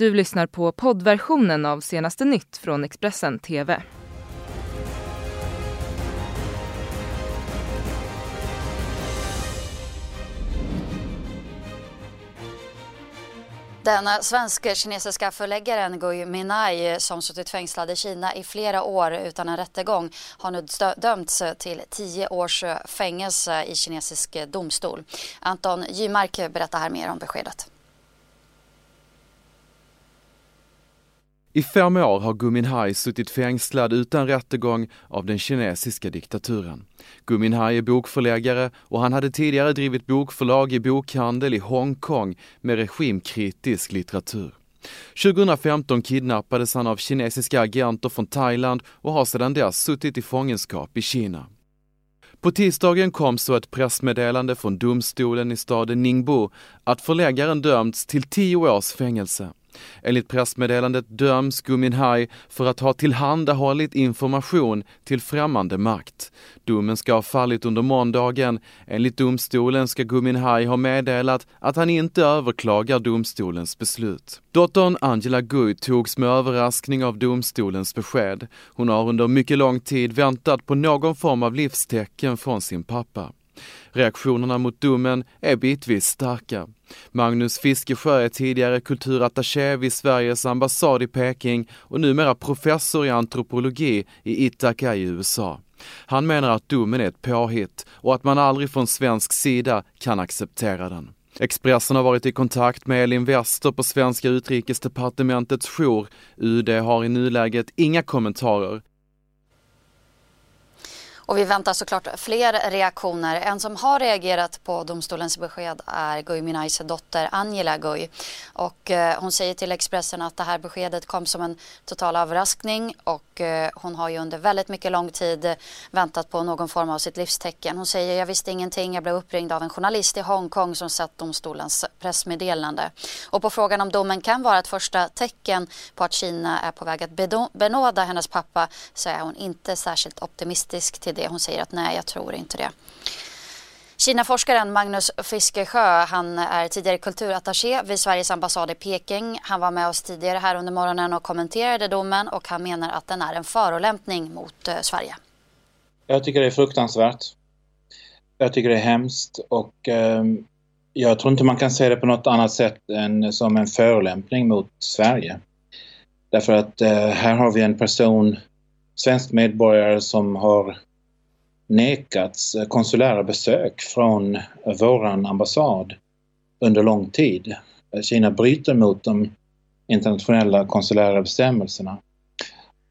Du lyssnar på poddversionen av senaste nytt från Expressen TV. Den svensk-kinesiska förläggaren Gui Minai som suttit fängslad i Kina i flera år utan en rättegång har nu dömts till tio års eh, fängelse i kinesisk domstol. Anton Gymark berättar här mer om beskedet. I fem år har Gui Minhai suttit fängslad utan rättegång av den kinesiska diktaturen. Gui Minhai är bokförläggare och han hade tidigare drivit bokförlag i bokhandel i Hongkong med regimkritisk litteratur. 2015 kidnappades han av kinesiska agenter från Thailand och har sedan dess suttit i fångenskap i Kina. På tisdagen kom så ett pressmeddelande från domstolen i staden Ningbo att förläggaren dömts till tio års fängelse. Enligt pressmeddelandet döms Gui Minhai för att ha tillhandahållit information till främmande makt. Domen ska ha fallit under måndagen. Enligt domstolen ska Gui Minhai ha meddelat att han inte överklagar domstolens beslut. Dottern Angela Gui togs med överraskning av domstolens besked. Hon har under mycket lång tid väntat på någon form av livstecken från sin pappa. Reaktionerna mot domen är bitvis starka. Magnus Fiskesjö är tidigare kulturattaché vid Sveriges ambassad i Peking och numera professor i antropologi i Ithaca i USA. Han menar att domen är ett påhitt och att man aldrig från svensk sida kan acceptera den. Expressen har varit i kontakt med Elin Wester på svenska utrikesdepartementets jour. UD har i nuläget inga kommentarer och vi väntar såklart fler reaktioner. En som har reagerat på domstolens besked är Gui Minais dotter Angela Gui. Och eh, hon säger till Expressen att det här beskedet kom som en total överraskning och eh, hon har ju under väldigt mycket lång tid väntat på någon form av sitt livstecken. Hon säger jag visste ingenting, jag blev uppringd av en journalist i Hongkong som sett domstolens pressmeddelande. Och på frågan om domen kan vara ett första tecken på att Kina är på väg att benåda hennes pappa så är hon inte särskilt optimistisk till det det. Hon säger att nej, jag tror inte det. Kinaforskaren Magnus Fiskesjö, han är tidigare kulturattaché vid Sveriges ambassad i Peking. Han var med oss tidigare här under morgonen och kommenterade domen och han menar att den är en förolämpning mot eh, Sverige. Jag tycker det är fruktansvärt. Jag tycker det är hemskt och eh, jag tror inte man kan se det på något annat sätt än som en förolämpning mot Sverige. Därför att eh, här har vi en person, svensk medborgare som har nekats konsulära besök från våran ambassad under lång tid. Kina bryter mot de internationella konsulära bestämmelserna.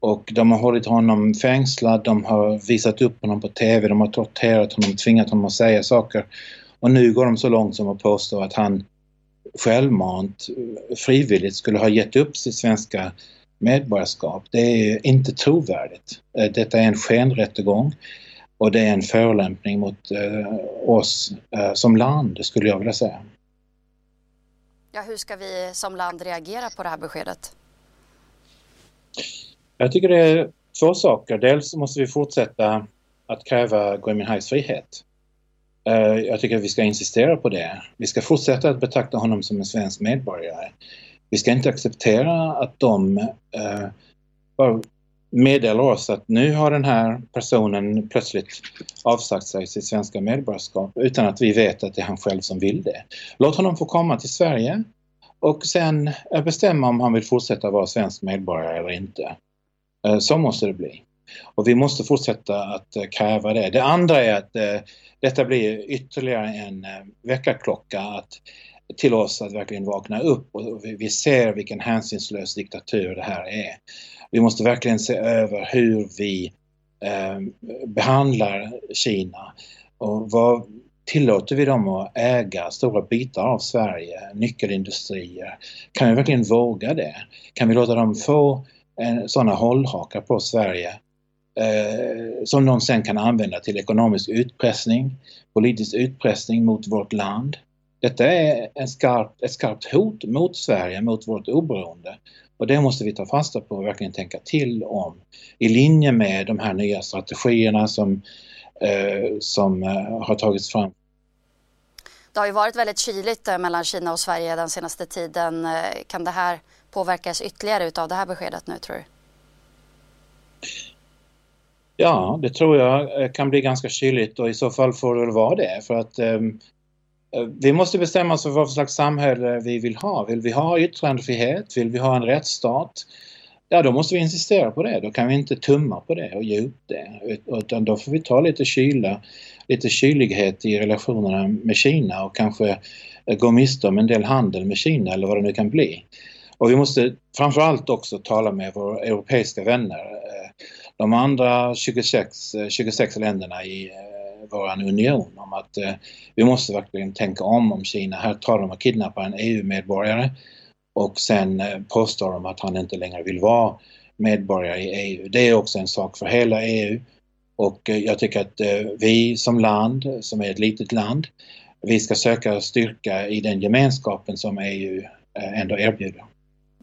Och de har hållit honom fängslad, de har visat upp honom på TV, de har torterat honom, tvingat honom att säga saker. Och nu går de så långt som att påstå att han självmant, frivilligt skulle ha gett upp sitt svenska medborgarskap. Det är inte trovärdigt. Detta är en skenrättegång. Och det är en förolämpning mot eh, oss eh, som land, skulle jag vilja säga. Ja, hur ska vi som land reagera på det här beskedet? Jag tycker det är två saker. Dels måste vi fortsätta att kräva Gui Minhais frihet. Eh, jag tycker att vi ska insistera på det. Vi ska fortsätta att betrakta honom som en svensk medborgare. Vi ska inte acceptera att de eh, meddelar oss att nu har den här personen plötsligt avsagt sig sitt svenska medborgarskap utan att vi vet att det är han själv som vill det. Låt honom få komma till Sverige och sen eh, bestämma om han vill fortsätta vara svensk medborgare eller inte. Eh, så måste det bli. Och vi måste fortsätta att eh, kräva det. Det andra är att detta blir ytterligare en väckarklocka att till oss att verkligen vakna upp och vi ser vilken hänsynslös diktatur det här är. Vi måste verkligen se över hur vi eh, behandlar Kina och vad tillåter vi dem att äga stora bitar av Sverige, nyckelindustrier? Kan vi verkligen våga det? Kan vi låta dem få eh, sådana hållhakar på Sverige eh, som de sen kan använda till ekonomisk utpressning, politisk utpressning mot vårt land? Detta är en skarp, ett skarpt hot mot Sverige, mot vårt oberoende. Och det måste vi ta fasta på och verkligen tänka till om i linje med de här nya strategierna som, eh, som eh, har tagits fram. Det har ju varit väldigt kyligt eh, mellan Kina och Sverige den senaste tiden. Eh, kan det här påverkas ytterligare av det här beskedet nu tror du? Ja, det tror jag kan bli ganska kyligt och i så fall får det väl vara det för att um, Eh, vi måste bestämma oss för vad för slags samhälle vi vill ha. Vill vi ha yttrandefrihet? Vill vi ha en rättsstat? Ja, då måste vi insistera på det. Då kan vi inte tumma på det och ge upp det. Utan då får vi ta lite kyla, lite kylighet i relationerna med Kina och kanske eh, gå miste om en del handel med Kina eller vad det nu kan bli. Och vi måste framförallt också tala med våra europeiska vänner. Eh, de andra 26, 26 länderna i vår union om att eh, vi måste verkligen tänka om om Kina. Här tar de och kidnappar en EU-medborgare och sen eh, påstår de att han inte längre vill vara medborgare i EU. Det är också en sak för hela EU och eh, jag tycker att eh, vi som land, som är ett litet land, vi ska söka styrka i den gemenskapen som EU eh, ändå erbjuder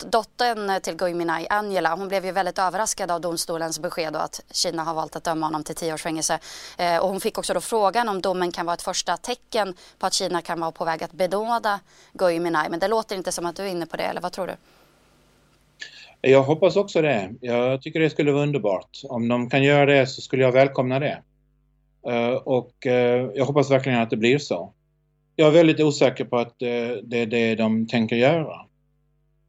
dottern till Gui Minhai, Angela, hon blev ju väldigt överraskad av domstolens besked och att Kina har valt att döma honom till tio års fängelse. Eh, och hon fick också då frågan om domen kan vara ett första tecken på att Kina kan vara på väg att benåda Gui Minhai. Men det låter inte som att du är inne på det, eller vad tror du? Jag hoppas också det. Jag tycker det skulle vara underbart. Om de kan göra det så skulle jag välkomna det. Uh, och uh, jag hoppas verkligen att det blir så. Jag är väldigt osäker på att uh, det är det de tänker göra.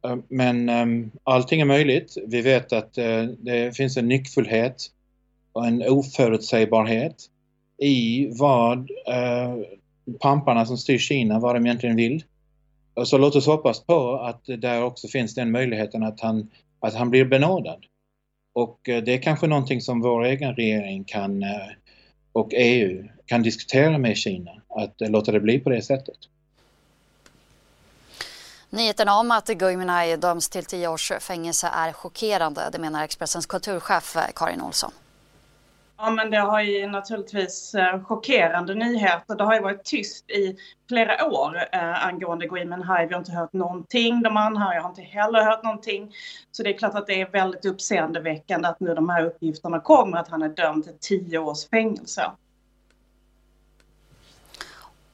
Eh, men ehm, allting är möjligt. Vi vet att eh, det finns en nyckfullhet och en oförutsägbarhet i vad eh, pamparna som styr Kina, vad de egentligen vill. Så låt oss hoppas på att där också finns den möjligheten att han, att han blir benådad. Och det är kanske någonting som vår egen regering kan och EU kan diskutera med Kina, att låta det bli på det sättet. Nyheten om att Gui Minhai döms till tio års fängelse är chockerande, det menar Expressens kulturchef eh, Karin Olsson. Ja, men det har ju naturligtvis eh, chockerande nyheter. Det har ju varit tyst i flera år eh, angående Gui Minhai. Vi har inte hört någonting. De anhöriga har inte heller hört någonting. Så det är klart att det är väldigt uppseendeväckande att nu de här uppgifterna kommer att han är dömd till tio års fängelse.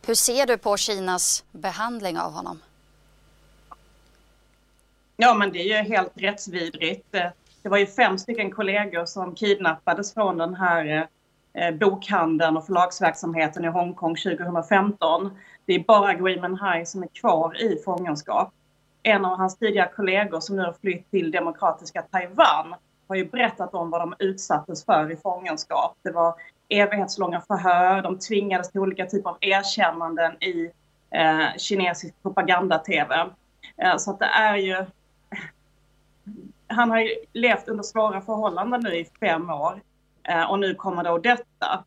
Hur ser du på Kinas behandling av honom? Ja, men det är ju helt rättsvidrigt. Eh, det var ju fem stycken kollegor som kidnappades från den här eh, bokhandeln och förlagsverksamheten i Hongkong 2015. Det är bara Gui Minhai som är kvar i fångenskap. En av hans tidigare kollegor som nu har flytt till demokratiska Taiwan har ju berättat om vad de utsattes för i fångenskap. Det var evighetslånga förhör, de tvingades till olika typer av erkännanden i eh, kinesisk propaganda-tv. Eh, så att det är ju han har ju levt under svåra förhållanden nu i fem år eh, och nu kommer då detta.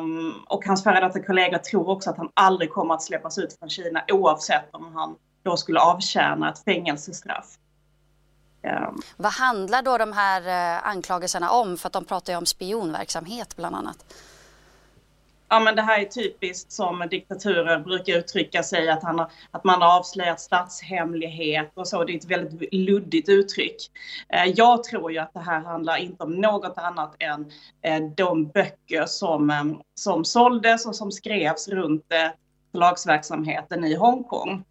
Um, och hans före detta kollega tror också att han aldrig kommer att släppas ut från Kina oavsett om han då skulle avtjäna ett fängelsestraff. Um. Vad handlar då de här eh, anklagelserna om? För att de pratar ju om spionverksamhet bland annat ja men det här är typiskt som diktaturer brukar uttrycka sig, att, han har, att man har avslöjat statshemlighet och så. Det är ett väldigt luddigt uttryck. Eh, jag tror ju att det här handlar inte om något annat än eh, de böcker som, eh, som såldes och som skrevs runt eh, förlagsverksamheten i Hongkong.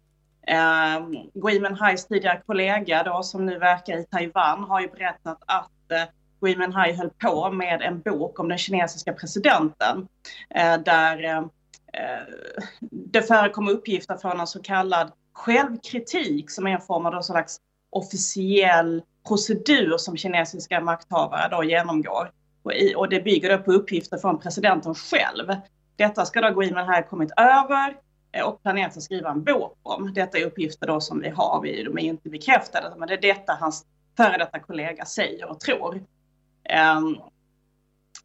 Eh, Gui Minhais tidigare kollega då, som nu verkar i Taiwan har ju berättat att eh, Gui Minhai höll på med en bok om den kinesiska presidenten eh, där eh, det förekom uppgifter från en så kallad självkritik som är en form av slags officiell procedur som kinesiska makthavare då genomgår. Och, i, och det bygger då på uppgifter från presidenten själv. Detta ska då Gui Minhai kommit över eh, och planerat att skriva en bok om. Detta är uppgifter då som vi har, vi, de är inte bekräftade, men det är detta hans före detta kollega säger och tror. Ehm,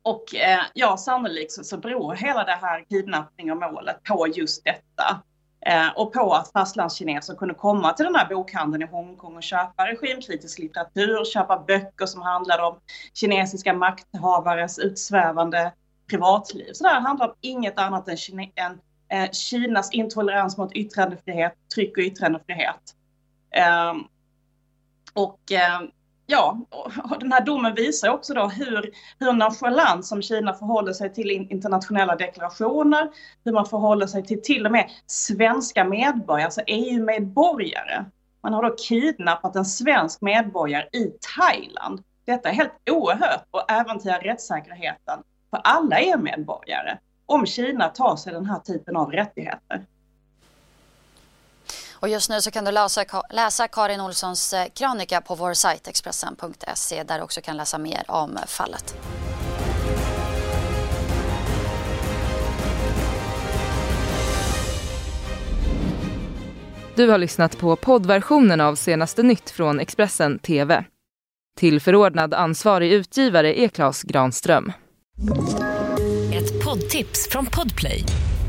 och eh, ja, sannolikt så, så beror hela det här kidnappning och målet på just detta. Ehm, och på att fastlandskineser kunde komma till den här bokhandeln i Hongkong och köpa regimkritisk litteratur, köpa böcker som handlade om kinesiska makthavares utsvävande privatliv. Så det här handlar om inget annat än, Kine än eh, Kinas intolerans mot yttrandefrihet, tryck och yttrandefrihet. Eh, och ehm, ja, och den här domen visar också då hur, hur nonchalant som Kina förhåller sig till internationella deklarationer, hur man förhåller sig till till och med svenska medborgare, alltså EU-medborgare. Man har då kidnappat en svensk medborgare i Thailand. Detta är helt oerhört och äventyrar rättssäkerheten för alla EU-medborgare om Kina tar sig den här typen av rättigheter. Och just nu så kan du läsa, läsa Karin Olssons eh, krönika på vår sajt Expressen.se där du också kan läsa mer om fallet. Du har lyssnat på poddversionen av senaste nytt från Expressen TV. Till förordnad ansvarig utgivare är Klas Granström. Ett poddtips från Podplay.